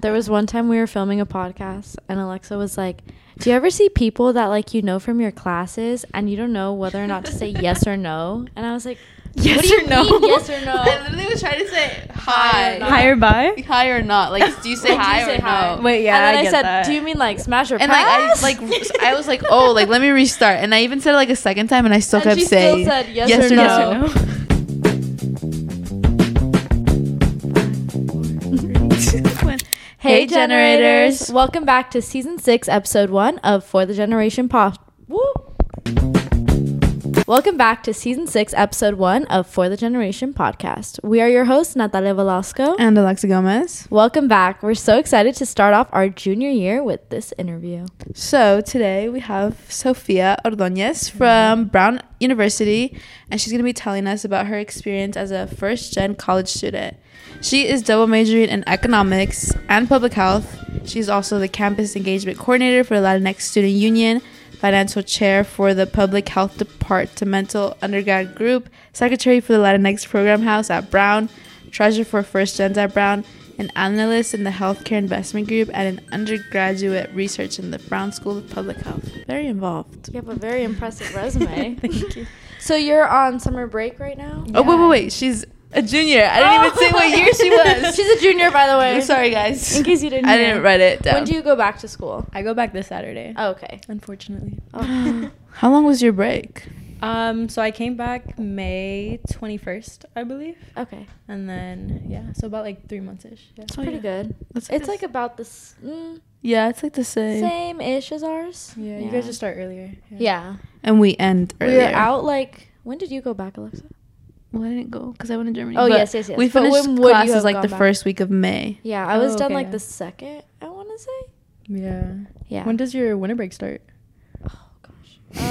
There was one time we were filming a podcast and Alexa was like, "Do you ever see people that like you know from your classes and you don't know whether or not to say yes or no?" And I was like, Yes "What do you or no? mean yes or no?" I literally was trying to say Hi or hi. not. Higher by? Hi or not? Like, do you say Like, do you hi say or hi? no? Wait, yeah. and then I, I, said, that. "Do you mean like smash or And like I pass?" like I was like, oh, like let me restart. And I even said it like a second time, and I still And kept she still saying said yes yes or or no. Yes or no? Hey, generators. generators. Welcome back to season six, episode one of For the Generation. Woo! Welcome back to season six, episode one of For the Generation podcast. We are your hosts, Natalia Velasco. and Alexa Gomez. Welcome back. We're so excited to start off our junior year with this interview. So today we have Sophia Ordoñez from Brown University, and she's gonna be telling us about her experience as a first gen college student. She is double majoring in economics and public health. She's also the campus engagement coordinator for the Latinx Student Union, financial chair for the public health departmental undergrad group, secretary for the Latinx program house at Brown, treasurer for First Gens at Brown, an analyst in the healthcare investment group, and an undergraduate research in the Brown School of Public Health. Very involved. You have a very impressive resume. Thank you. so you're on summer break right now? Oh wait, wait, wait. She's a junior. I didn't even say what year she was. She's a junior, by the way. I'm sorry, guys. In case you didn't I hear. didn't write it down. When do you go back to school? I go back this Saturday. Oh, okay. Unfortunately. Oh. How long was your break? Um, so I came back May 21st, I believe. Okay. And then, yeah, so about like three months ish. Yeah. It's Oh, pretty yeah. good. That's It's like about this mm, yeah, it's like the same. same-ish as ours. Yeah, you guys just start earlier. Yeah. And we end We earlier. were out like when did you go back, Alexa? Well, I didn't go because I went to Germany. Oh, but yes, yes, yes. We But finished when would classes like gone the back? first week of May. Yeah, I was Oh, done like yeah. the second, I want to say. Yeah. Yeah. When does your winter break start? Oh gosh.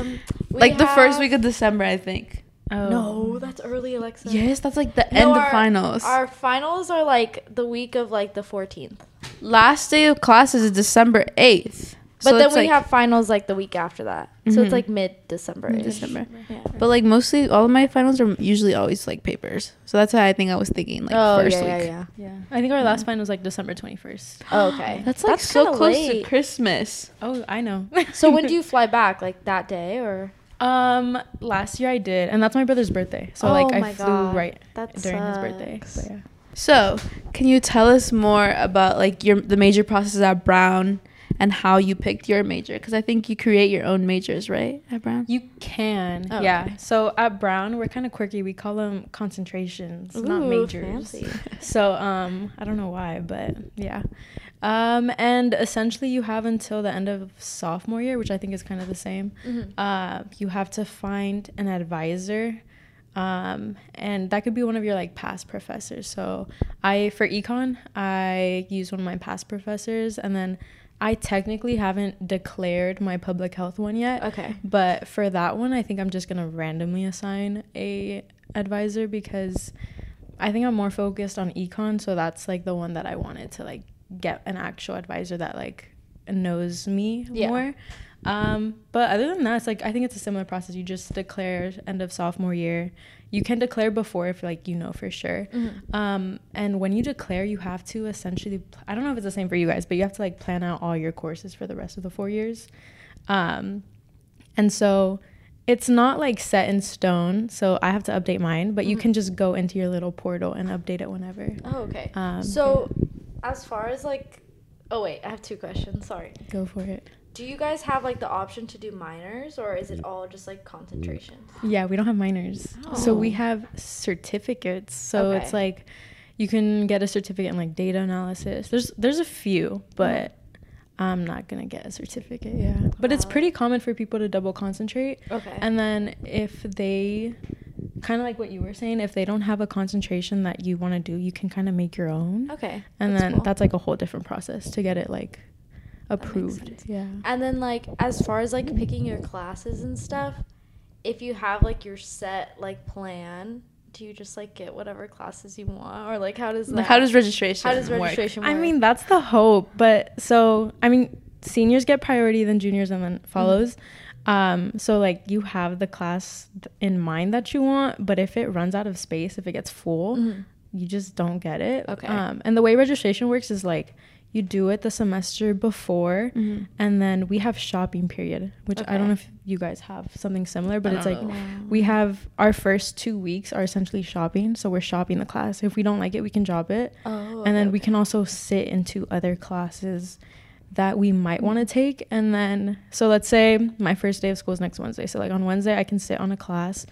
Um we like the first week of December, I think. Oh. No, that's early, Alexa. Yes, that's like the No, end our- of finals. Our finals are like the week of like the 14th. Last day of classes is December 8th. But So then we like- have finals like the week after that. So it's Mhm. like mid-December. Mid-December. Yeah. But like mostly all of my finals are usually always like papers. So that's why I think I was thinking like oh, first yeah, week. yeah, Yeah. Yeah. I think our last final was like December 21st. Oh, okay. That's like so close late. to Christmas. Oh, I know. So when do you fly back? Like that day or? Um, last year I did, and that's my brother's birthday. So Oh like I flew God. right That during his birthday. So, yeah. So, can you tell us more about like your the major process at Brown and how you picked your major? Because I think you create your own majors, right, at Brown? You can, Oh, yeah. okay. So at Brown, we're kind of quirky. We call them concentrations, not majors. fancy. So um, I don't know why, but yeah. Um, and essentially, you have until the end of sophomore year, which I think is kind of the same. Mhm. Uh, you have to find an advisor. Um, and that could be one of your like past professors. So I for econ, I use one of my past professors, and then I technically haven't declared my public health one yet. Okay. But for that one, I think I'm just gonna randomly assign a advisor because I think I'm more focused on econ, so that's like the one that I wanted to like get an actual advisor that like knows me Yeah. more. Um, but other than that, it's like I think it's a similar process. You just declare end of sophomore year. You can declare before if like you know for sure. Mhm. Um, and when you declare, you have to essentially, I don't know if it's the same for you guys, but you have to like plan out all your courses for the rest of the four years. Um, and so it's not like set in stone. So I have to update mine, but you Mhm. can just go into your little portal and update it whenever. Oh, okay. Um, so, as far as like, oh wait, I have two questions. Sorry. Go for it. Do you guys have like the option to do minors, or is it all just like concentration? Yeah, we don't have minors. So we Oh. have certificates. So it's like you can get a certificate in like data analysis. There's there's a few, but I'm not gonna get a certificate. Yeah, but it's pretty common for people to double concentrate. Okay. And then if they kind of like what you were saying, if they don't have a concentration that you want to do, you can kind of make your own. okay. And that's then cool. that's like a whole different process to get it like approved. Yeah. And then like as far as like picking your classes and stuff, if you have like your set like plan, do you just like get whatever classes you want, or like how does that? Like, how does registration? how does work? registration I mean, that's the hope. But so, I mean, seniors get priority, then juniors, and then follows. Um, so like you have the class th- in mind that you want, but if it runs out of space, if it gets full, Mhm. you just don't get it. Okay. Um, and the way registration works is like you do it the semester before, Mm-hmm. and then we have shopping period, which I don't know if you guys have something similar, but I it's like know. We have our first two weeks are essentially shopping. So we're shopping the class. If we don't like it, we can drop it. Oh, and then okay, we can also sit into other classes that we might want to take. And then, so let's say my first day of school is next Wednesday. So, like on Wednesday, I can sit on a class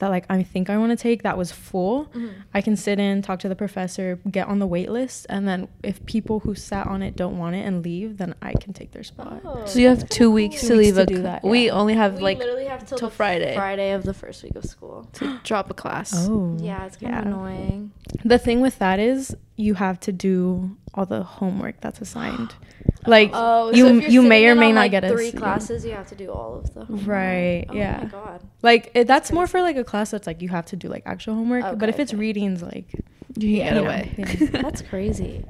that like I think I want to take that was full. Mhm. I can sit in, talk to the professor, get on the wait list, and then if people who sat on it don't want it and leave, then I can take their spot. Oh, So you have two kinda weeks Two to weeks leave to a do cl- that, We only have we like literally have till, till Friday. Friday of the first week of school. to drop a class. Oh, Yeah, it's kind yeah. of annoying. The thing with that is you have to do all the homework that's assigned. Like Oh, you so if you're you may or may on, not like, get a three seat. classes. You have to do all of the homework. Right, Oh yeah. my god. Like it, that's more for like a class that's like you have to do like actual homework. but Okay, if it's readings, like You can get you know, away. yeah. That's crazy.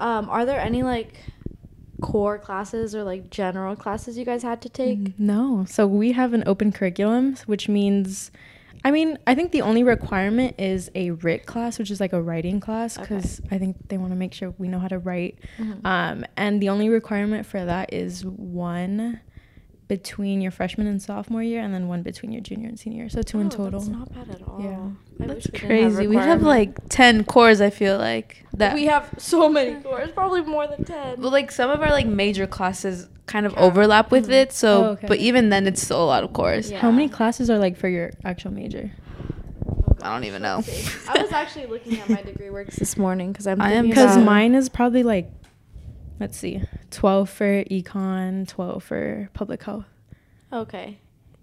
Um, are there any like core classes or like general classes you guys had to take? Mm, No. So we have an open curriculum, which means, I mean, I think the only requirement is a writ class, which is like a writing class, Okay. because I think they want to make sure we know how to write. Mhm. Um, and the only requirement for that is one between your freshman and sophomore year, and then one between your junior and senior. Year. So two in Oh, total. That's not bad at all. Yeah. I That's we didn't crazy. we have like ten cores. I feel like that. we have so many cores, probably more than ten. Well, like some of our like major classes kind of overlap with Mhm. it. So, Oh, okay. but even then, it's still a lot of cores. Yeah. How many classes are like for your actual major? Oh, I don't even know. I was actually looking at my degree works this morning because I'm I am Because mine is probably like, let's see, 12 for econ, 12 for public health. Okay.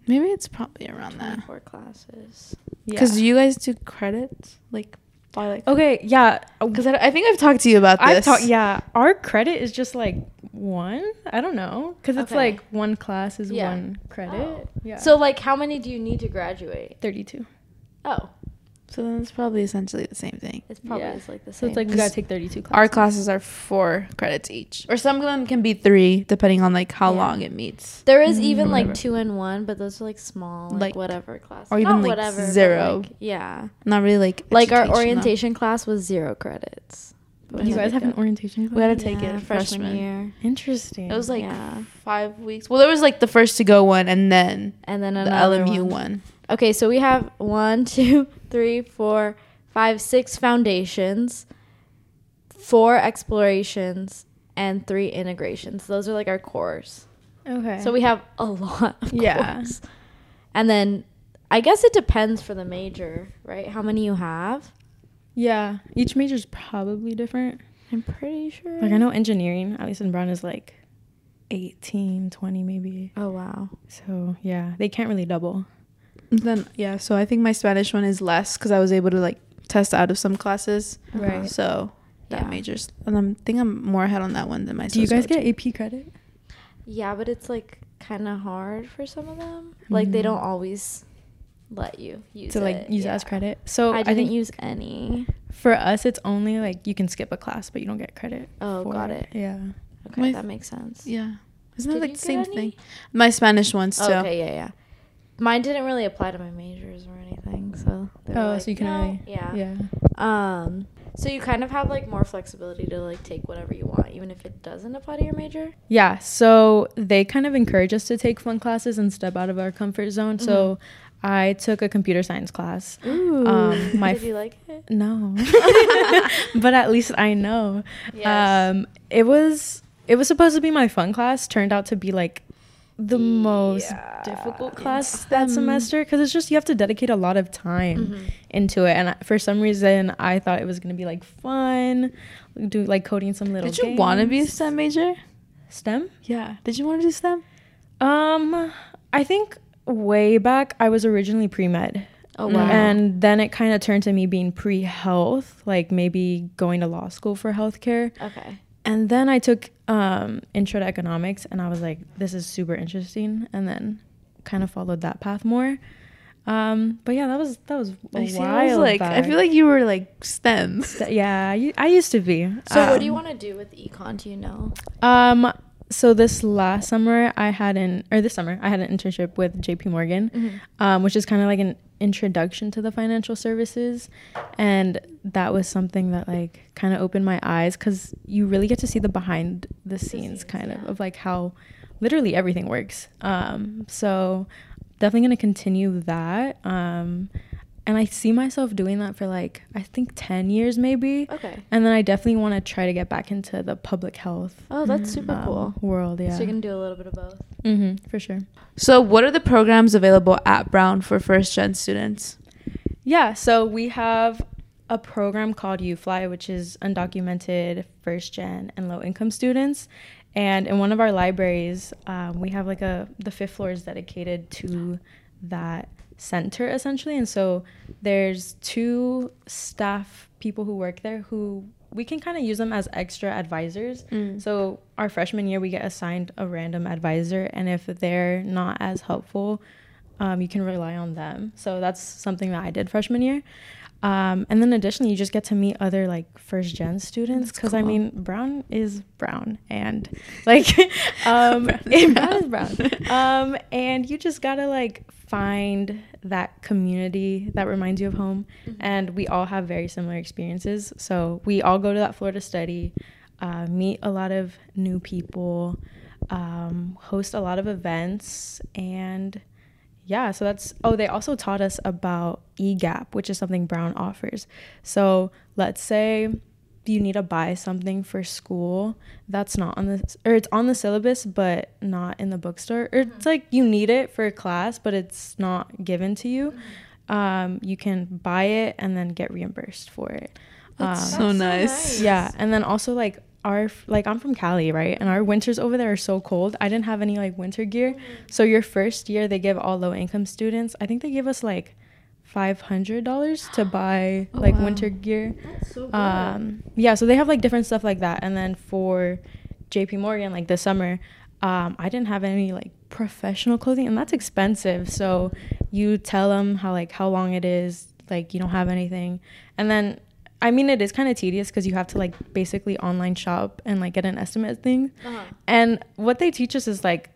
Maybe it's probably around that. Twenty-four classes. Because you guys do credits, like like. Okay, yeah. Because I, I think I've talked to you about this. I've talked, yeah. Our credit is just like one. I don't know. Because it's Okay. like one class is Yeah. one credit. Oh. Yeah. So like, how many do you need to graduate? 32. Oh, So then it's probably essentially the same thing. it's probably Yeah. like the So it's like we gotta take 32 classes. Our classes are four credits each, or some of them can be three, depending on like how Yeah. long it meets. There is Mm, even like two and one, but those are like small, like, Like- whatever classes, or even, Not like, whatever, zero. like, yeah, Not really like like our educational. orientation class was zero credits. But You guys have to an orientation class? We had to take Yeah, it freshman, freshman. year, Interesting. It was like Yeah. five weeks. Well, there was like the first to go one, and then and then the LMU one. one. Okay, so we have one, two, three, four, five, six foundations, four explorations, and three integrations. Those are like our cores. okay. So we have a lot of Yeah. cores. And then I guess it depends for the major, right? How many you have? Yeah. Each major is probably different. I'm pretty sure. Like I know engineering, at least in Brown, is like 18, 20 maybe. Oh wow. So yeah, they can't really double. Then yeah, so I think my Spanish one is less because I was able to like test out of some classes. Right. So that Yeah. majors, and I'm think I'm more ahead on that one than my. Do you guys get. AP credit? Yeah, but it's like kind of hard for some of them. Mm. Like they don't always let you use to like it. use it as credit. So I I, didn't think use any. for us it's only like you can skip a class, but you don't get credit. Oh, for got it. Yeah. Okay, My- that makes sense. Yeah, isn't Did that like the same any? thing? My Spanish ones too. Okay, yeah, yeah. Mine didn't really apply to my majors or anything, so. Oh, like, so you can "No." really Yeah. Yeah. Um. So you kind of have like more flexibility to like take whatever you want, even if it doesn't apply to your major. Yeah, so they kind of encourage us to take fun classes and step out of our comfort zone. So I took a computer science class. Ooh. Um, my Did you like it? No. but at least I know. Yes. Um it was it was supposed to be my fun class, turned out to be like the most Yeah. difficult class that semester cuz it's just you have to dedicate a lot of time Mhm. into it and I- for some reason I thought it was going to be like fun, do like coding some little Did you want to be a. STEM major? STEM? Yeah. Did you want to do STEM? Um I think way back I was originally pre-med. Oh Mm. wow. And then it kind of turned to me being pre health, like maybe going to law school for healthcare. okay. And then I took um, intro to economics and I was like, this is super interesting. And then kind of followed that path more. Um, but yeah, that was that was a I see, while I was like, I feel like you were like STEM. Th- yeah, I used to be. So what do you Um, want to do with econ? Do you know? Um, so this last summer I had an or this summer I had an internship with JP Morgan. Mhm. um, which is kind of like an introduction to the financial services. And that was something that like kind of opened my eyes because you really get to see the behind the scenes kind of of like how literally everything works. Um so definitely going to continue that. Um and i see myself doing that for like i think 10 years maybe Okay. and then i definitely want to try to get back into the public health Oh, that's super um, cool. world yeah So you can do a little bit of both. mm-hmm, for sure So, what are the programs available at Brown for first gen students? Yeah, so we have a program called U-FLi, which is undocumented first gen and low income students. And in one of our libraries, um, we have like a the fifth floor is dedicated to that center essentially. And so there's two staff people who work there who we can kind of use them as extra advisors. So our freshman year, we get assigned a random advisor, and if they're not as helpful, um, you can rely on them. So that's something that I did freshman year. Um, and then additionally, you just get to meet other like first gen students because I mean, Brown is Brown, and like, um, Brown Brown, is is Brown. Um, and you just gotta like find that community that reminds you of home. And we all have very similar experiences, so we all go to that floor to study, uh, meet a lot of new people, um, host a lot of events, and yeah, so that's oh, they also taught us about E-Gap, which is something Brown offers. So let's say you need to buy something for school that's not on the or it's on the syllabus but not in the bookstore or it's like you need it for a class but it's not given to you um, you can buy it and then get reimbursed for it That's Um, so That's so nice. nice. yeah and then also like our like i'm from cali right? And our winters over there are so cold. I didn't have any like winter gear. So your first year they give all low income students i think they give us like $500 to buy Oh, like wow. winter gear. That's so um yeah so they have like different stuff like that. And then for jp morgan like this summer um i didn't have any like professional clothing and that's expensive. So you tell them how like how long it is like you don't have anything. And then i mean it is kind of tedious because you have to like basically online shop and like get an estimate of things uh-huh. and what they teach us is like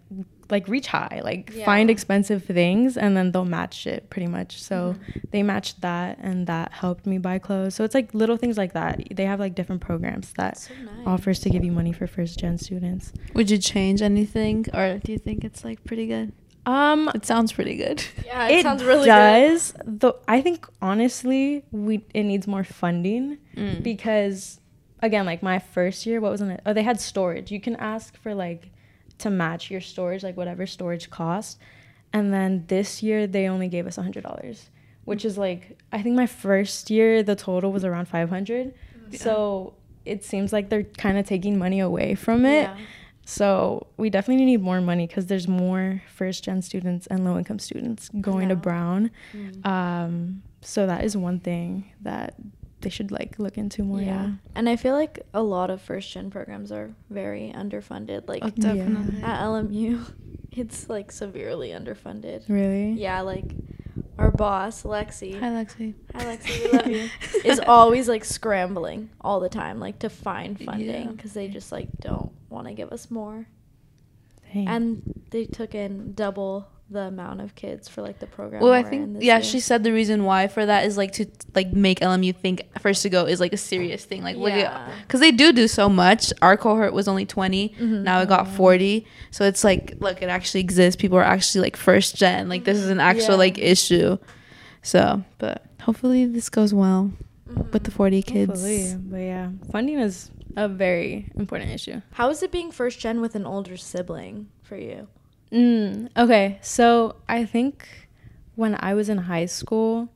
like reach high like Yeah. find expensive things and then they'll match it pretty much so Mm-hmm. they matched that and that helped me buy clothes so it's like little things like that they have like different programs that so nice. offers to give you money for first gen students Would you change anything, or do you think it's like pretty good? Um It sounds pretty good. Yeah, it, sounds really good. does though i think honestly we it needs more funding Mm. because again like my first year what was in it oh they had storage you can ask for like to match your storage like whatever storage cost and then this year they only gave us a hundred dollars which is like i think my first year the total was around 500 Yeah. so it seems like they're kind of taking money away from it Yeah. So we definitely need more money because there's more first gen students and low income students going to brown Mm. um so that is one thing that they should like look into more yeah, And I feel like a lot of first gen programs are very underfunded. Like Oh, definitely. at LMU, it's like severely underfunded. really Yeah, like our boss, Lexi. Hi, Lexi. Hi, Lexi. We love you. is always like scrambling all the time, like to find funding Yeah. because they just like don't want to give us more. Dang. And they took in double the amount of kids for like the program. Well, I think yeah, year. she said the reason why for that is like to like make LMU think first to go is like a serious thing. Like look Yeah. at because they do do so much. Our cohort was only 20 Mhm. Now it got forty. So it's like look, it actually exists. People are actually like first gen. Like this is an actual Yeah. like issue. So, but hopefully this goes well with the forty kids. Hopefully. but yeah funding is a very important issue How is it being first gen with an older sibling for you? Mm, okay, so I think when I was in high school,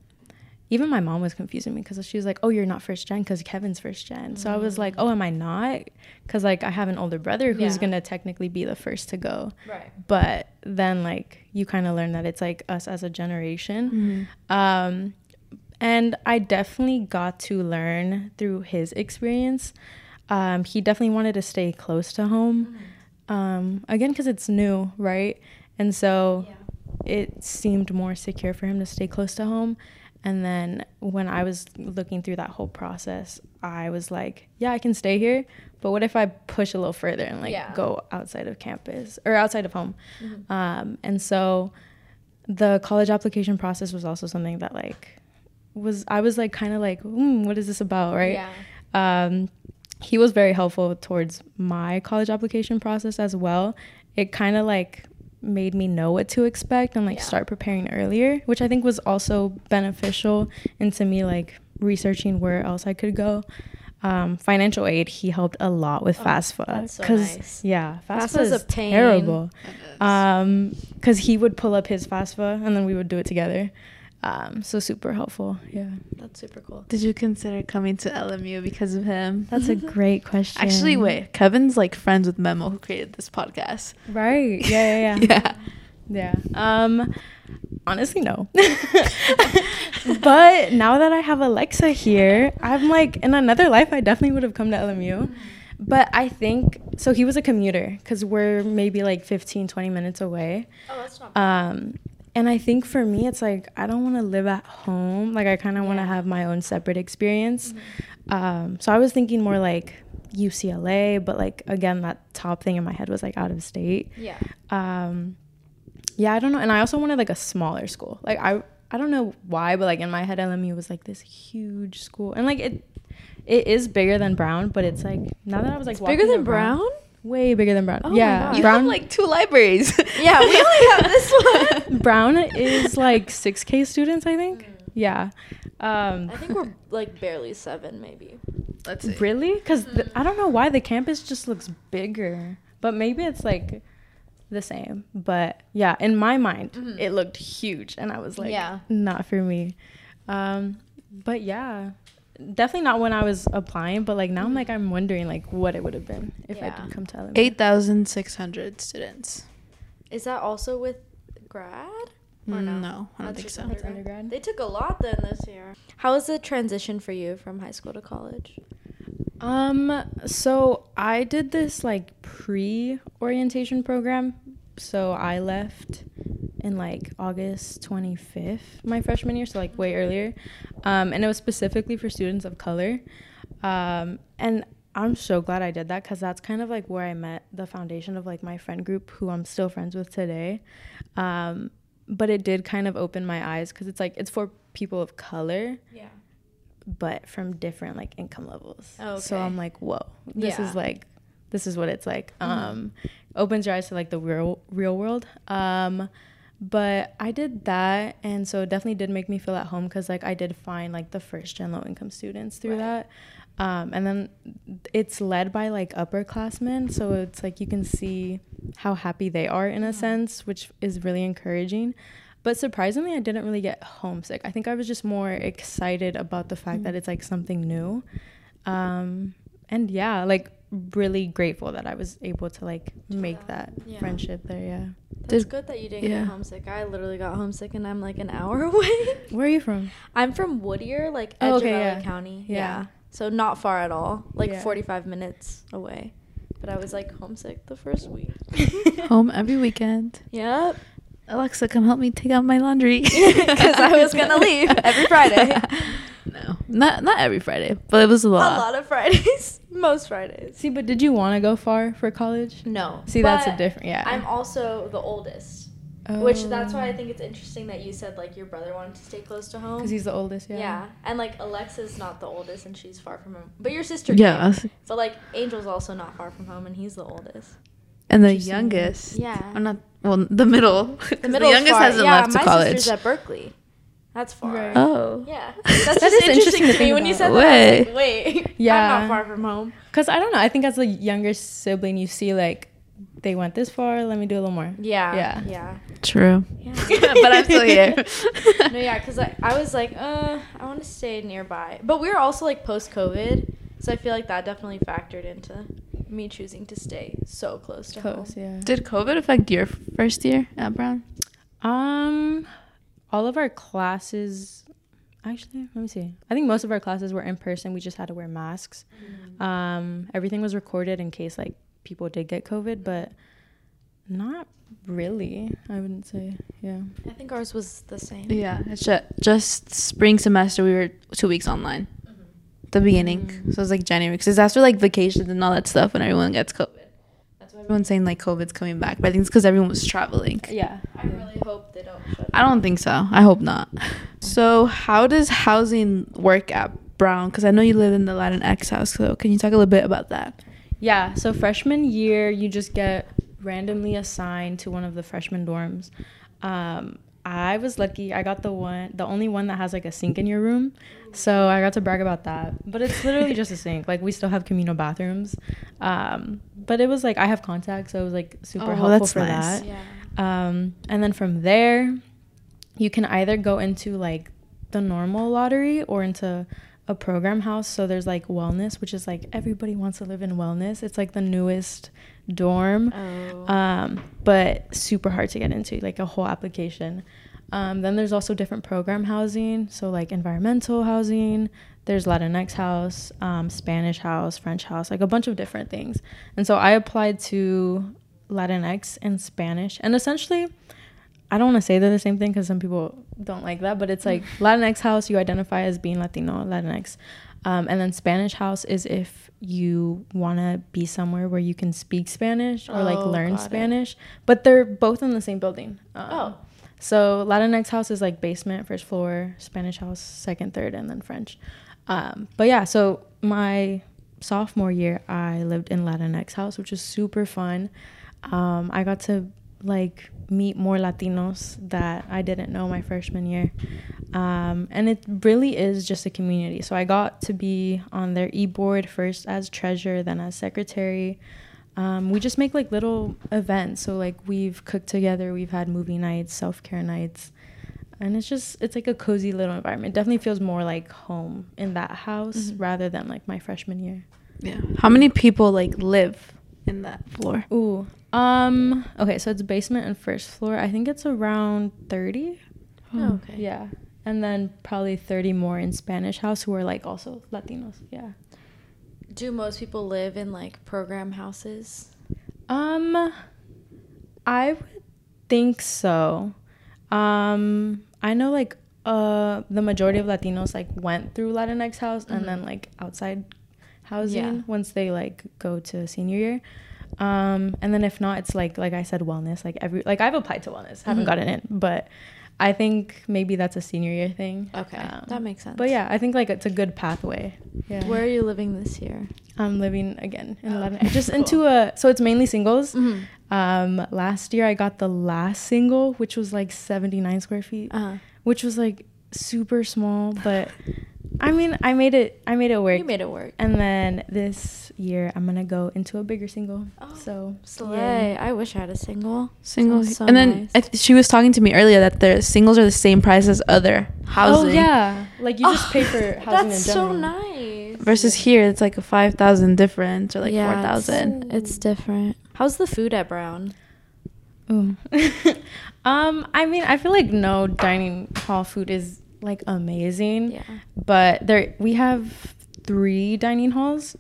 even my mom was confusing me because she was like, "Oh, you're not first gen because Kevin's first gen." So I was like, "Oh, am I not?" Because like I have an older brother who's Yeah. gonna technically be the first to go, Right. but then like you kind of learn that it's like us as a generation. Mhm. Um, and I definitely got to learn through his experience. Um, he definitely wanted to stay close to home. Um, again, because it's new, right? And so it seemed more secure for him to stay close to home. And then when I was looking through that whole process, I was like, yeah, I can stay here. But what if I push a little further and like Yeah. go outside of campus or outside of home? Um, and so the college application process was also something that like was I was like kind of like, mm, what is this about, right? Yeah. um, he was very helpful towards my college application process as well. It kind of like made me know what to expect and like Yeah. start preparing earlier, which I think was also beneficial into me like researching where else I could go. Um, financial aid, he helped a lot with Oh, FAFSA. that's so nice. Yeah, FAFSA FAFSA's is a pain. terrible. Um, because he would pull up his FAFSA and then we would do it together. Um, so super helpful. Yeah, That's super cool. Did you consider coming to LMU because of him? that's a great question. Actually, wait. Kevin's like friends with Memo, who created this podcast. Right. Yeah, yeah, yeah. Yeah. Yeah. Um honestly no. but now that I have Alexa here, I'm like in another life I definitely would have come to LMU. But I think so he was a commuter cuz we're maybe like 15 20 minutes away. Oh, that's not Um and I think for me it's like I don't want to live at home. Like I kind of want to have my own separate experience. Um so I was thinking more like UCLA, but like again that top thing in my head was like out of state Yeah. um yeah i don't know and i also wanted like a smaller school like i i don't know why but like in my head lmu was like this huge school and like it it is bigger than brown but it's like now that i was like It's bigger than around- Brown? Way bigger than brown Oh yeah You brown have like two libraries. Yeah, we only have this one. brown is like 6k students i think yeah um I think we're like barely seven, maybe. Let's see. really because i don't know why the campus just looks bigger but maybe it's like the same but yeah in my mind Mhm. it looked huge and i was like Yeah. not for me um but yeah definitely not when i was applying but like now i'm like i'm wondering like what it would have been if i Yeah. did come to LMU. 8,600 students. Is that also with grad? Or no? Mm, No, I don't That's think just so. That's undergrad. They took a lot then this year. How was the transition for you from high school to college? Um, so I did this like pre orientation program. So I left in like August 25th, my freshman year, so like way earlier. Um, and it was specifically for students of color. Um, and I'm so glad I did that because that's kind of like where I met the foundation of like my friend group who I'm still friends with today. Um, but it did kind of open my eyes because it's like it's for people of color Yeah. but from different like income levels. Oh, So. I'm like, whoa, this Yeah. is like, this is what it's like. Mhm. Um, opens your eyes to like the real real world. Um, but I did that, and so it definitely did make me feel at home because like I did find like the first gen low income students through Right. that. Um, and then it's led by like upperclassmen, so it's like you can see how happy they are in a sense, which is really encouraging. But surprisingly, I didn't really get homesick. I think I was just more excited about the fact that Mm. it's like something new. Um, and yeah, like really grateful that I was able to like make that Yeah. friendship there. Yeah. That's Did- good that you didn't yeah. get homesick. I literally got homesick and I'm like an hour away. Where are you from? I'm from Whittier, like Oh, edge okay, of LA yeah. County. Yeah. Yeah. So not far at all. Like Yeah. 45 minutes away. But I was like homesick the first week. Home every weekend. Yep. Alexa, come help me take out my laundry because I was gonna leave every Friday. no, not not every Friday, but it was a lot. A lot. lot of Fridays. Most Fridays. See, but did you want to go far for college? No. See, that's a different. Yeah. I'm also the oldest. Which oh. that's why I Oh. think it's interesting that you said like your brother wanted to stay close to home. Because he's the oldest. yeah. Yeah. And like Alexa's not the oldest and she's far from home. But your sister Yeah, came. But like Angel's also not far from home and he's the oldest. And the youngest. Yeah. I'm not. Well, the middle. 'cause The middle youngest far. hasn't yeah, left to college. my college. sister's at Berkeley. That's far. Right. Oh. Yeah. That's That just is interesting, interesting to to me when you about. said that. I like, wait. Yeah. I'm not far from home. Because I don't know. I think as a younger sibling, you see like they went this far. Let me do a little more. Yeah. Yeah. Yeah. True. Yeah. but I'm still here. no, yeah, because I, I was like, uh, I want to stay nearby. But we were also like post COVID. So I feel like that definitely factored into me choosing to stay so close to Close. home. Yeah. Did COVID affect your first year at Brown? Um, all of our classes. Actually, let me see. I think most of our classes were in person. We just had to wear masks. Um, everything was recorded in case like people did get COVID, but not really. I wouldn't say. Yeah. I think ours was the same. Yeah, it's just, just spring semester. We were two weeks online. The beginning, so it's like January, because after like vacations and all that stuff, when everyone gets COVID. That's why everyone's saying like COVID's coming back, but I think it's because everyone was traveling. Yeah. I really hope they don't I don't think so. I hope not. So, how does housing work at Brown? Because I know you live in the Latinx house. So, can you talk a little bit about that? Yeah, so freshman year, you just get randomly assigned to one of the freshman dorms. Um, I was lucky. I got the one, the only one that has like a sink in your room. So I got to brag about that. But it's literally just a sink. Like we still have communal bathrooms. Um, but it was like I have contacts, so it was like super Oh, helpful that's for nice. that. Yeah. Um, and then from there, you can either go into like the normal lottery or into a program house. So there's like wellness, which is like everybody wants to live in wellness. It's like the newest dorm, Oh. um, but super hard to get into, like a whole application. Um, then there's also different program housing, so like environmental housing. There's Latinx house, um, Spanish house, French house, like a bunch of different things. And so I applied to Latinx and Spanish, and essentially, I don't want to say they're the same thing because some people don't like that, but it's like Latinx house, you identify as being Latino, Latinx. Um, and then Spanish house is if you want to be somewhere where you can speak Spanish or like Oh, learn got it. Spanish, but they're both in the same building. Um, Oh. So Latinx house is like basement, first floor, Spanish house, second, third, and then French. Um, but yeah, so my sophomore year, I lived in Latinx house, which was super fun. Um, I got to like meet more Latinos that I didn't know my freshman year. Um, and it really is just a community. So I got to be on their e board first as treasurer, then as secretary. Um, we just make like little events. So like we've cooked together, we've had movie nights, self care nights, and it's just it's like a cozy little environment. It definitely feels more like home in that house Mhm. rather than like my freshman year. Yeah. How many people like live in that floor? Ooh. Um. Okay, so it's basement and first floor. I think it's around thirty. Oh, okay. Yeah, and then probably thirty more in Spanish house who are like also Latinos. Yeah. Do most people live in like program houses? Um, I would think so. Um, I know like uh the majority of Latinos like went through Latinx house and Mhm. then like outside housing Yeah. once they like go to senior year. Um, and then if not, it's like like I said, wellness. Like every like I've applied to wellness, haven't Mhm. gotten it, but I think maybe that's a senior year thing. Okay, Um, that makes sense. But yeah, I think like it's a good pathway. Yeah. Where are you living this year? I'm living again in Oh, Latin. Just cool. into a so it's mainly singles. Mm-hmm. Um, last year I got the last single, which was like 79 square feet, Uh-huh. which was like super small, but I mean, I made it. I made it work. You made it work. And then this year I'm gonna go into a bigger single. Oh, so Slay. I wish I had a single. Single. Sounds so and then nice. I th- she was talking to me earlier that the singles are the same price as other housing. Oh yeah, like you just Oh, pay for housing That's in so nice. Versus here, it's like a five thousand difference or like Yeah, four thousand. It's, it's different. How's the food at Brown? Ooh. um, I mean, I feel like no dining hall food is like amazing. Yeah. but there we have three dining halls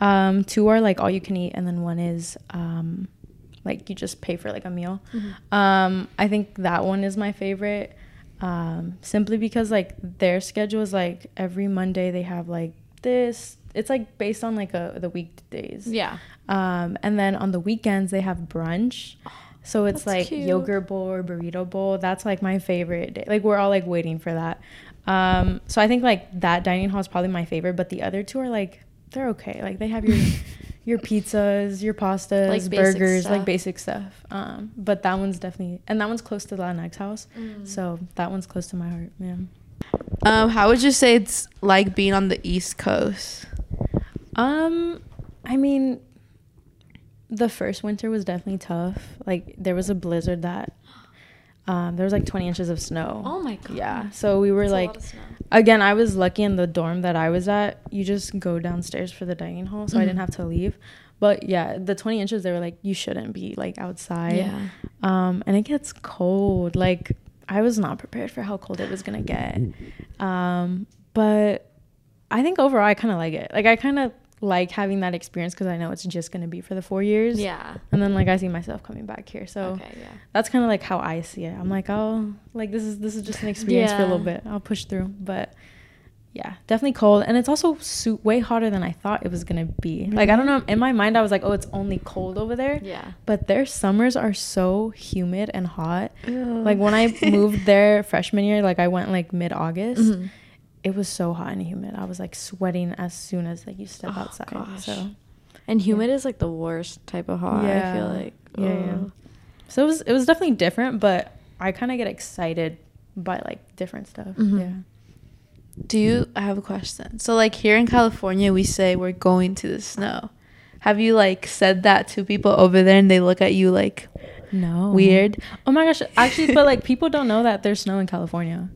um two are like all you can eat and then one is um like you just pay for like a meal Mhm. um i think that one is my favorite um simply because like their schedule is like every monday they have like this it's like based on like a the weekdays Yeah. um and then on the weekends they have brunch so it's That's like cute. yogurt bowl or burrito bowl. That's like my favorite day. Like we're all like waiting for that. Um, so I think like that dining hall is probably my favorite, but the other two are like they're okay. Like they have your your pizzas, your pastas, Like burgers, stuff. like basic stuff. Um, but that one's definitely and that one's close to the Latinx house. Mm. So that one's close to my heart. Yeah. Um, how would you say it's like being on the East Coast? Um, I mean, the first winter was definitely tough. Like there was a blizzard that, um, there was like 20 inches of snow. Oh my god. Yeah, so we were That's like, lot of snow. again, I was lucky in the dorm that I was at. You just go downstairs for the dining hall, so I didn't Mhm. have to leave. But yeah, the 20 inches, they were like, you shouldn't be like outside. Yeah. Um, and it gets cold. Like I was not prepared for how cold it was gonna get. Um, but I think overall I kind of like it. Like I kind of like having that experience because I know it's just gonna be for the four years. Yeah. And then like I see myself coming back here, so okay. Yeah. that's kind of like how I see it. I'm like, oh, like this is this is just an experience for a little Yeah. bit. I'll push through, but yeah, definitely cold, and it's also su- way hotter than I thought it was gonna be. Like I don't know, in my mind I was like, oh, it's only cold over there, Yeah. but their summers are so humid and hot. Like when I moved there freshman year, like I went like mid August. Mhm. It was so hot and humid. I was like sweating as soon as like you step Oh, outside. gosh. So And humid is like the worst type of hot. Yeah. I feel like. Yeah, yeah. So it was it was definitely different, but I kind of get excited by like different stuff. Mhm. Yeah. Do you? I have a question. So, like here in California, we say we're going to the snow. Have you like said that to people over there, and they look at you like No. weird? Oh my gosh. Actually, but like people don't know that there's snow in California.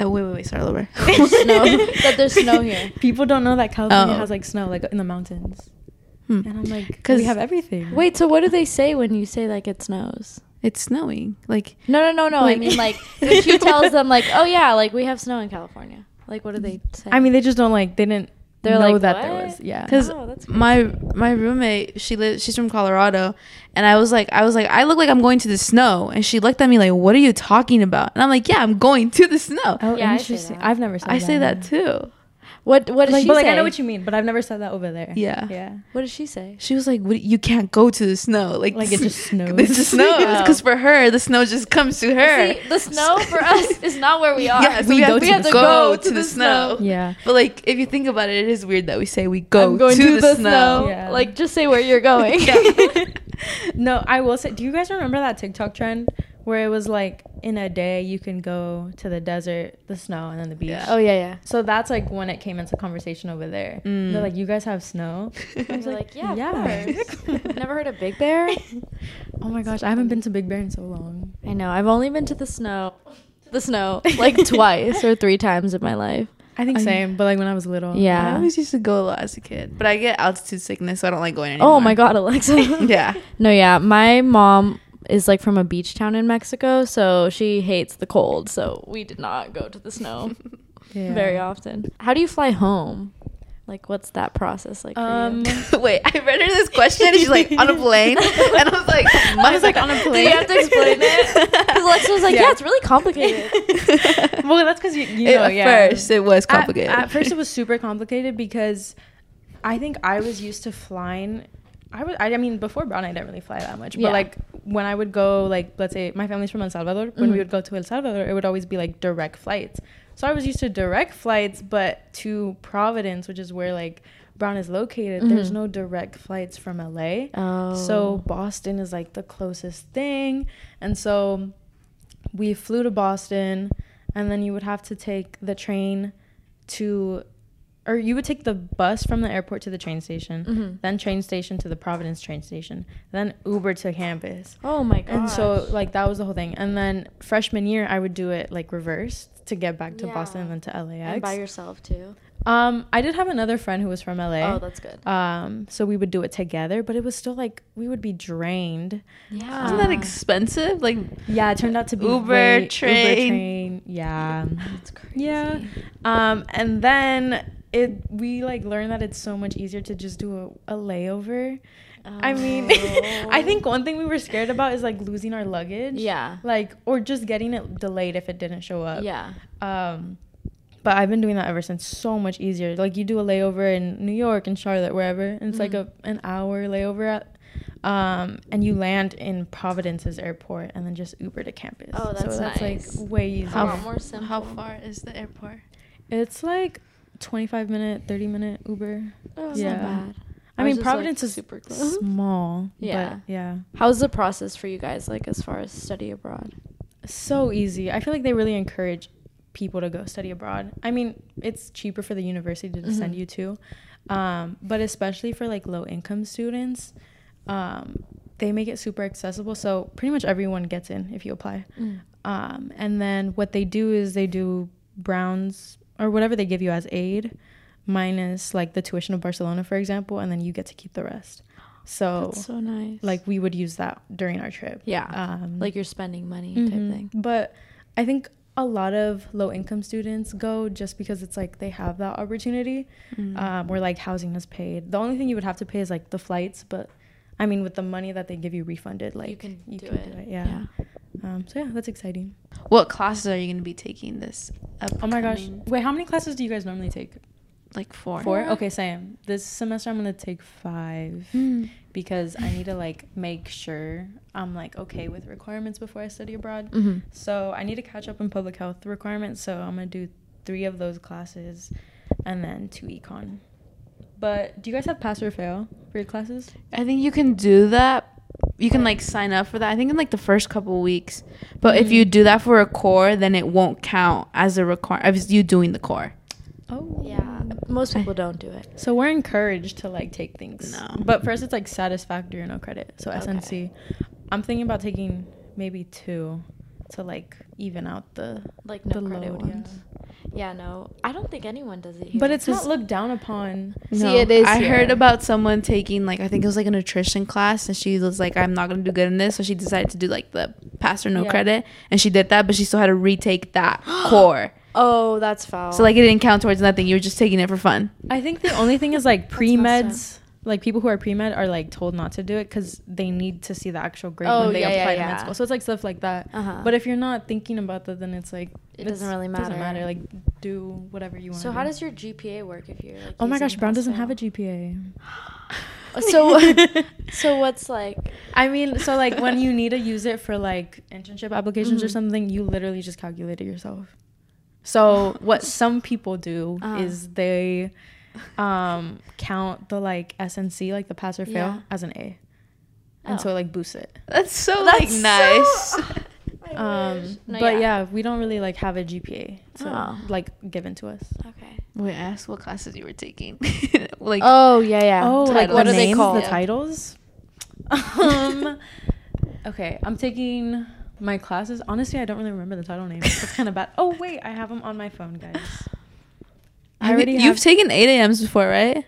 That wait, wait, wait. Start over. snow. that there's snow here. People don't know that California Oh. has like snow like in the mountains. Hmm. And I'm like, because we have everything. Wait, so what do they say when you say like it snows? It's snowing. Like No, no, no, no. Like- I mean, like when she tells them, like, "Oh yeah, like we have snow in California." Like, what do they say? I mean, they just don't like. They didn't. They're know like, that there was. Yeah. because Oh, that's my my roommate she lives she's from Colorado, and I was like I was like I look like I'm going to the snow, and she looked at me like What are you talking about? And I'm like Yeah, I'm going to the snow. Oh, Yeah, I interesting. I've never said I that. say that too. What what does Like, she but like? I know what you mean, but I've never said that over there. Yeah. Yeah. What does she say? She was like, what, "You can't go to the snow. Like, Like, it just snows. It just snows because for her, the snow just comes to her. See, the snow for us is not where we are. Yeah, so We we, go have, to we have to snow. go to the snow. Yeah. But like, if you think about it, it is weird that we say we go I'm going to, the, snow. Yeah. Like, just say where you're going. No, I will say. Do you guys remember that TikTok trend where it was like in a day you can go to the desert, the snow, and then the beach? Yeah. oh yeah, yeah. So that's like when it came into conversation over there. Mm. They're like, "You guys have snow?" I I was was like, like, yeah, yeah. Never heard of Big Bear? Oh my gosh, I haven't been to Big Bear in so long. I know. I've only been to the snow, the snow, like twice or three times in my life. I think I- same, but like when I was little. Yeah. I always used to go a lot as a kid, but I get altitude sickness, so I don't like going anymore. Oh my god, Alexa. yeah. No, yeah. My mom is like from a beach town in Mexico, so she hates the cold. So we did not go to the snow Yeah. very often. How do you fly home? Like, what's that process like? For Um, you? Wait, I read her this question. and She's like on a plane, and I was like, I was like, on a plane. Do plane. you have to explain it? Because Alexa was like, yeah. Yeah. it's really complicated. well, that's because you, you It- know, at yeah. first, it was At- complicated. At, first, it was super complicated because I think I was used to flying. I would, I, mean, before Brown, I didn't really fly that much. But Yeah. like when I would go, like let's say my family's from El Salvador. When Mhm. we would go to El Salvador, it would always be like direct flights. So I was used to direct flights, but to Providence, which is where like Brown is located, there's Mhm. no direct flights from LA. Oh. So Boston is like the closest thing. And so we flew to Boston and then you would have to take the train to or you would take the bus from the airport to the train station, Mhm. then train station to the Providence train station, then Uber to campus. Oh my god. And so like that was the whole thing. And then freshman year I would do it like reversed to get back to Yeah. Boston and then to LAX. and by yourself too. um I did have another friend who was from LA. Oh, that's good. um so we would do it together, but it was still like we would be drained. Yeah. Isn't that expensive? Like, Yeah, it turned out to be Uber, way- train. Uber, train. Yeah. That's crazy. Yeah. Um, and then it we like learned that it's so much easier to just do a, a layover. I mean, I think one thing we were scared about is like losing our luggage. Yeah. Like or just getting it delayed if it didn't show up. Yeah. Um, but I've been doing that ever since. So much easier. Like you do a layover in New York and Charlotte, wherever, and it's like Mhm. a an hour layover at. Um, and you land in Providence's airport and then just Uber to campus. Oh, that's so that's nice. like way easier. A lot more simple. how far is the airport? It's like 25 minute, 30 minute Uber. Oh, Yeah. not bad. I mean, is, like, Providence is super close. small. Yeah. But yeah. How's the process for you guys like as far as study abroad? So easy. I feel like they really encourage people to go study abroad. I mean, it's cheaper for the university to send Mhm. you to. Um, but especially for like low income students, um, they make it super accessible. So pretty much everyone gets in if you apply. Um, and then what they do is they do Browns or whatever they give you as aid, minus like the tuition of Barcelona, for example, and then you get to keep the rest. So, That's so nice. like we would use that during our trip. yeah, Um, like you're spending money type Mhm. thing. But I think a lot of low income students go just because it's like they have that opportunity Mm. um, where like housing is paid. The only thing you would have to pay is like the flights, but I mean with the money that they give you refunded, like you can do can it. do it. Yeah. Um, so yeah, that's exciting. What classes are you going to be taking this? Oh my gosh. Wait, how many classes do you guys normally take? like four. Four? Okay, same. This semester I'm gonna take five Hmm. because I need to like make sure I'm like okay with requirements before I study abroad. Mm-hmm. So I need to catch up in public health requirements. So I'm gonna do three of those classes, and then two econ. But do you guys have pass or fail for your classes? I think you can do that. You can like sign up for that. I think in like the first couple weeks. But if mm-hmm. you do that for a core, then it won't count as a require as you doing the core. Oh Yeah, most people don't do it. So we're encouraged to like take things. No. But first it's like satisfactory or no credit. So Okay. SNC. I'm thinking about taking maybe two to like even out the Like no the credit load, ones. Yeah, no, I don't think anyone does it here. But it's not looked down upon. See, it is I heard about someone taking like I think it was like a nutrition class, and she was like, "I'm not gonna do good in this," so she decided to do like the pass or no Yeah. credit, and she did that, but she still had to retake that core. oh, that's foul. So like it didn't count towards nothing. You were just taking it for fun. I think the only thing is like That's pre messed meds. Like people who are pre med are like told not to do it because they need to see the actual grade Oh, when they yeah, yeah, apply to yeah. med school. So it's like stuff like that. Uh-huh. But if you're not thinking about that, then it's like It doesn't really Doesn't matter. matter. Like do whatever you want. so how does your GPA work if you're like? Oh my gosh, Brown doesn't have a? GPA. So, so what's like? I mean, so like when you need to use it for like internship applications or Mhm. something, you literally just calculate it yourself. So what some people do Uh-huh. is they um count the like SNC, like the pass or fail, Yeah. as an A. And Oh. so it like boosts it. That's so That's like so- nice. Um No, but yeah. yeah. we don't really like have a GPA to Oh. like given to us. Okay. We ask what classes you were taking. like Oh yeah, yeah. Oh, like, like the what are they called? the The titles? um Okay, I'm taking my classes. Honestly, I don't really remember the title names. It's kind of bad. Oh wait, I have them on my phone, guys. I already you, have, you've taken eight a.m.s before, right?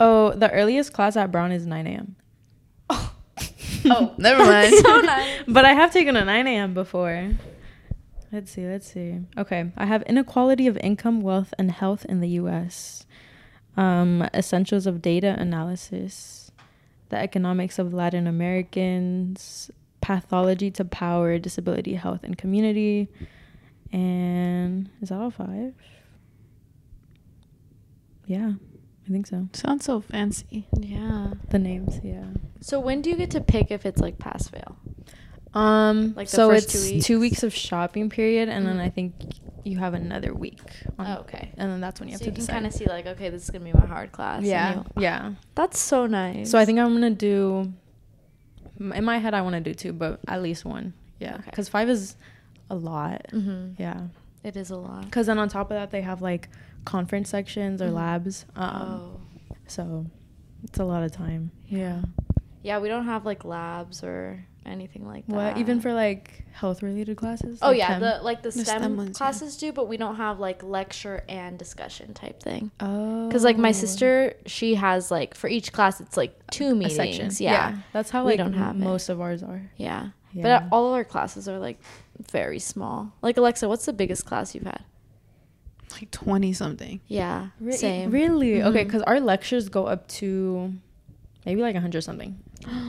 Oh, the earliest class at Brown is 9 a.m. Oh, never mind. so nice. But I have taken a 9 a.m. before. Let's see, let's see. Okay, I have inequality of income, wealth, and health in the U.S. Um, essentials of data analysis, the economics of Latin Americans, pathology to power, disability, health, and community. And is that all five? Yeah, I think so. Sounds so fancy. Yeah. The names, yeah. So when do you get to pick if it's like pass fail? Um, Like the so first two it's weeks? two weeks of shopping period, and then Mhm. I think you have another week. on- Oh, okay. And then that's when you have so to you can kind of see like, okay, this is gonna be my hard class. yeah, you- yeah. That's so nice. So I think I'm gonna do. In my head, I want to do two, but at least one. Yeah, Okay. because five is a lot. Mm-hmm. Yeah, It is a lot. because then on top of that, they have like conference sections or Mhm. labs. Um, oh. so it's a lot of time. Yeah. Yeah, we don't have like labs or anything like that. What even for like health related classes? Oh Like yeah, chem? the like the The STEM, STEM ones, yeah. classes do, but we don't have like lecture and discussion type thing. oh, Because like my sister, she has like for each class, it's like two a meetings. section. Yeah. that's how We like don't have it. most of ours are. yeah, Yeah. But all of our classes are like very small. Like Alexa, what's the biggest class you've had? Like twenty something. Yeah, Re- same. Really? Okay, Mhm. because our lectures go up to maybe like a hundred something.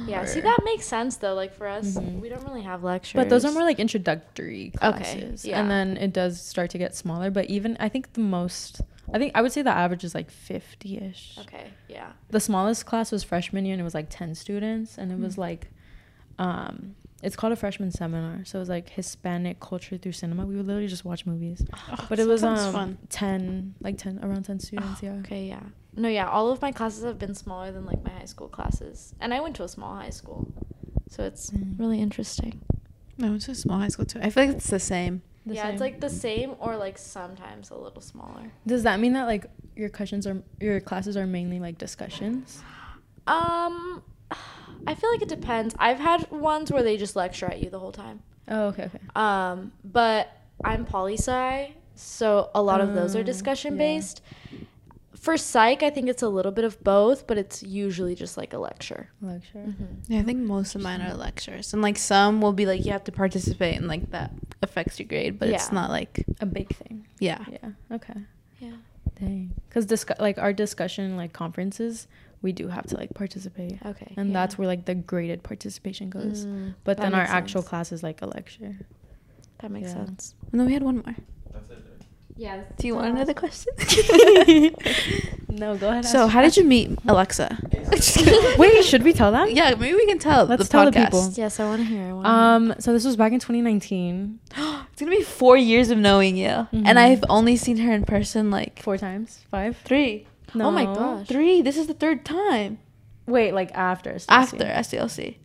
Yeah, see that makes sense though. Like for us, Mhm. we don't really have lectures. But those are more like introductory Okay, classes. yeah. And then it does start to get smaller. But even I think the most I think I would say the average is like fifty ish. okay. Yeah. The smallest class was freshman year and it was like ten students and it was Mm. like um it's called a freshman seminar. So it was like Hispanic culture through cinema. We would literally just watch movies. But it was um fun. ten like ten around ten students, yeah. Okay, yeah. No, yeah, all of my classes have been smaller than like my high school classes. And I went to a small high school. So it's Mm. really interesting. No, it's a small high school too. I feel like it's the same. The yeah, it's like the same or like sometimes a little smaller. Does that mean that like your questions are your classes are mainly like discussions? Um I feel like it depends. I've had ones where they just lecture at you the whole time. Oh, okay, okay. Um, but I'm poli sci, so a lot of those are Oh, discussion yeah. based. For psych, I think it's a little bit of both, but it's usually just like a lecture. Lecture. Yeah, I think most of mine are lectures, and like some will be like you have to participate, and like that affects your grade, but it's not like A big thing. yeah. Yeah. Okay. Yeah. Dang. Because discu- like our discussion like conferences, we do have to like participate. Okay. And yeah. that's where like the graded participation goes. Mm, But then our makes actual sense. class is like a lecture. That makes Yeah. sense. And then we had one more. That's it. Yeah. Do you want another question? No, go ahead. so, how did you meet Alexa? Wait, should we tell them? Yeah, maybe we can tell Let's the tell the people. Yes, I want to hear. I wanna Um, so this was back in 2019, It's gonna be four years of knowing you, Mhm. and I've only seen her in person like four times, five. three, Oh my No. gosh. three. This is the third time Wait, like after. After SDLC.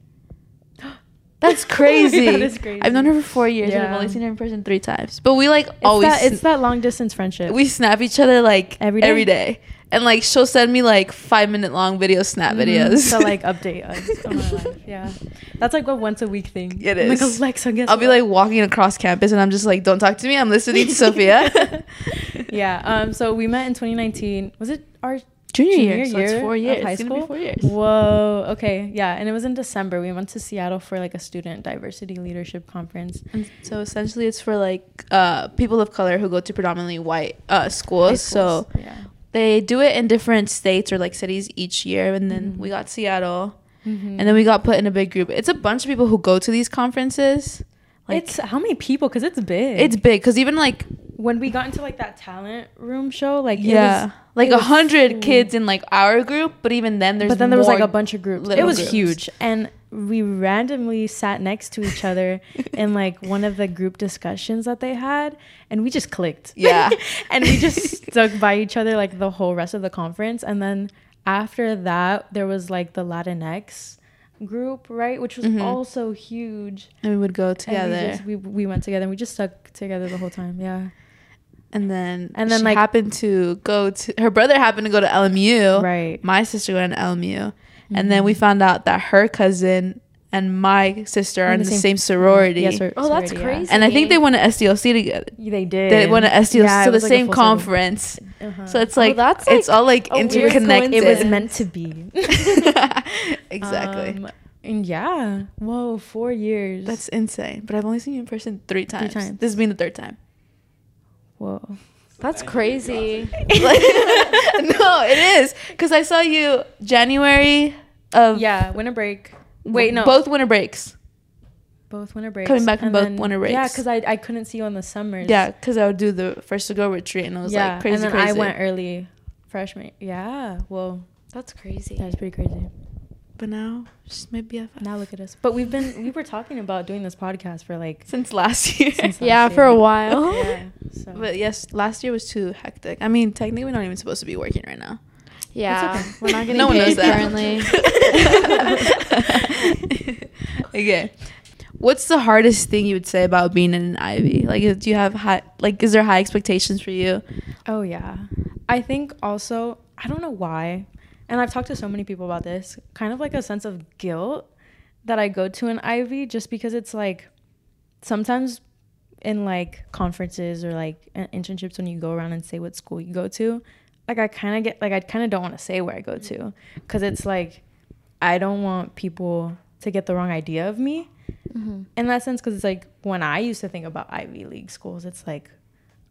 That's crazy. That is crazy. I've known her for four years, and I've only seen her in person three times. But we like It's always that, it's that long distance friendship. we snap each other like Every day? every day. And like she'll send me like five minute long video snap Mhm, videos. to like update us on our life. Yeah, that's like a once a week thing. It I'm Like is. Alexa, guess I'll be like walking across campus and I'm just like, don't talk to me. I'm listening to Sophia. yeah. Um. So we met in 2019. Was it our Junior, Junior year, so it's year four of years. high school? four years. Whoa. Okay. Yeah. And it was in December. We went to Seattle for like a student diversity leadership conference. And so essentially, it's for like uh, people of color who go to predominantly white uh, schools. High So yeah. They do it in different states or like cities each year. And then Mhm. we got Seattle, Mhm. and then we got put in a big group. It's a bunch of people who go to these conferences. Like it's how many people? Cause it's big. it's big because even like when we got into like that talent room show. Like it yeah, was- like a hundred kids in like our group. But even then, there's but then there was like a bunch of groups. It was groups. huge, and we randomly sat next to each other in like one of the group discussions that they had, and we just clicked. Yeah. and we just stuck by each other like the whole rest of the conference, and then after that, there was like the Latinx group, right, which was Mhm. also huge. and we would go together. we, just, we we went together, and we just stuck together the whole time. Yeah, and then And then, she like- happened to go to her brother happened to go to LMU. right. My sister went to LMU, and then we Mhm. found out that her cousin and my sister are in the, same, sorority. Yeah, sor- Oh, that's sorority, yeah. crazy. and I think they went to SDLC together. They did. They went to SDLC, Yeah, it so the like same conference. Uh-huh. So it's Oh, like that's, it's all like interconnected. it was meant to be. exactly. Um, and yeah, whoa, four years. That's insane. But I've only seen you in person three times. times. This has been the third time. whoa. That's crazy. no, it is because I saw you January of Yeah, winter break. Wait, no, both winter breaks. both winter breaks. Coming back from and both then- winter breaks. Yeah, because I I couldn't see you on the summers. Yeah, because I would do the first to go retreat and it was yeah, like crazy, and then crazy. I went early, freshman. Yeah, well, That's crazy. that's pretty crazy. But now she's my BFF. Now look at us. But we've been we were talking about doing this podcast for like since last year. Since Yeah, last for a while. yeah. So. but yes, last year was too hectic. I mean, technically, we're not even supposed to be working right now. Yeah, okay. we're not getting No one knows paid that. currently. okay. What's the hardest thing you would say about being in an Ivy? Like, do you have high, like, is there high expectations for you? Oh yeah. I think also I don't know why, and I've talked to so many people about this, kind of like a sense of guilt that I go to an Ivy just because it's like sometimes in like conferences or like internships when you go around and say what school you go to, like I kind of get like I kind of don't want to say where I go to cuz it's like I don't want people to get the wrong idea of me Mhm. in that sense because it's like when I used to think about Ivy League schools, it's like,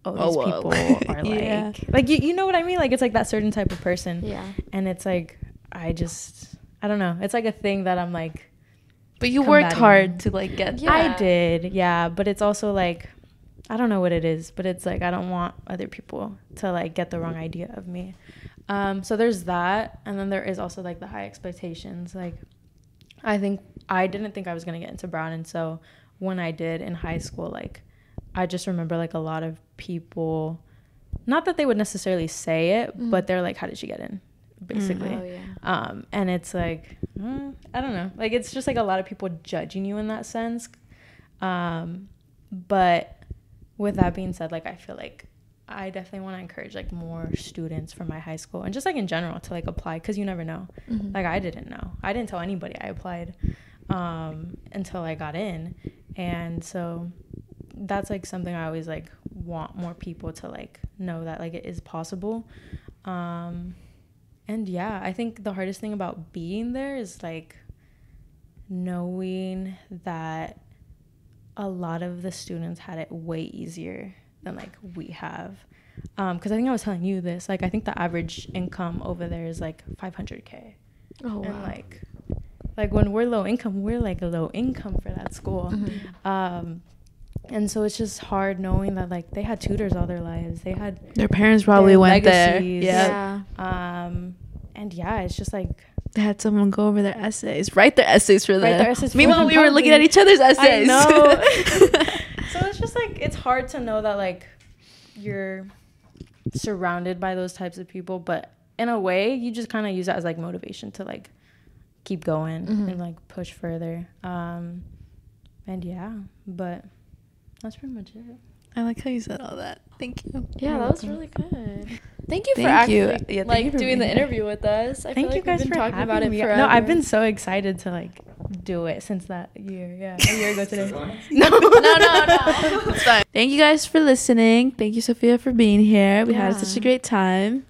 oh, Oh, these whoa. people are like, Yeah. like you, you know what I mean? Like it's like that certain type of person, Yeah. and it's like I just I don't know. It's like a thing that I'm like But you worked hard to like get. Yeah. I did, yeah, but it's also like I don't know what it is, but it's like I don't want other people to like get the wrong idea of me. Um, so there's that, and then there is also like the high expectations. Like I think I didn't think I was gonna get into Brown, and so when I did in high school, like I just remember like a lot of people, not that they would necessarily say it, Mm. but they're like, "How did she get in?" Basically. Oh yeah. Um, and it's like, mm, I don't know. Like, it's just like a lot of people judging you in that sense. Um, but with that being said, like, I feel like I definitely want to encourage like more students from my high school and just like in general to like apply because you never know. Mhm. Like, I didn't know. I didn't tell anybody I applied um, until I got in. And so that's like something I always like want more people to like know that like it is possible. Um, and yeah, I think the hardest thing about being there is like knowing that a lot of the students had it way easier than like we have. Um, because I think I was telling you this. Like, I think the average income over there is like 500k, Oh and like, like when we're low income, we're like a low income for that school. Mhm. Um, and so it's just hard knowing that like they had tutors all their lives. They had Their parents probably Their went legacies. there. yeah. Yeah. um, and yeah, it's just like They had someone go over their essays, write their essays for them. Write their essays Meanwhile, we were looking at each other's essays. I know. so it's just like it's hard to know that like you're surrounded by those types of people, but in a way, you just kind of use that as like motivation to like keep going Mhm. and like push further. Um, and yeah, but that's pretty much it. I like how you said all that. Thank you. Yeah, You're that was really good. Thank you for Thank actually you. Yeah, thank you like for doing the interview with us. I Thank feel you like guys we've been for talking about it having forever. No, I've been so excited to like do it since that year. Yeah, a year ago today. no, no, no. It's fine. Thank you guys for listening. Thank you, Sophia, for being here. We had such a great time.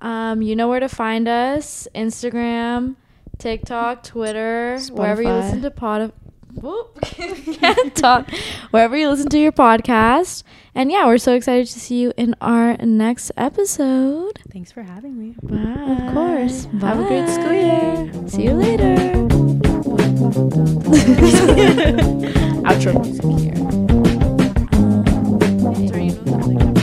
Um, you know where to find us: Instagram, TikTok, Twitter, wherever you listen to pod. Whoop. Can't talk. Wherever you listen to your podcast. And yeah, we're so excited to see you in our next episode. Thanks for having me. Bye. Of course. Bye. Have a great school year. See you later. Outro music here. Um,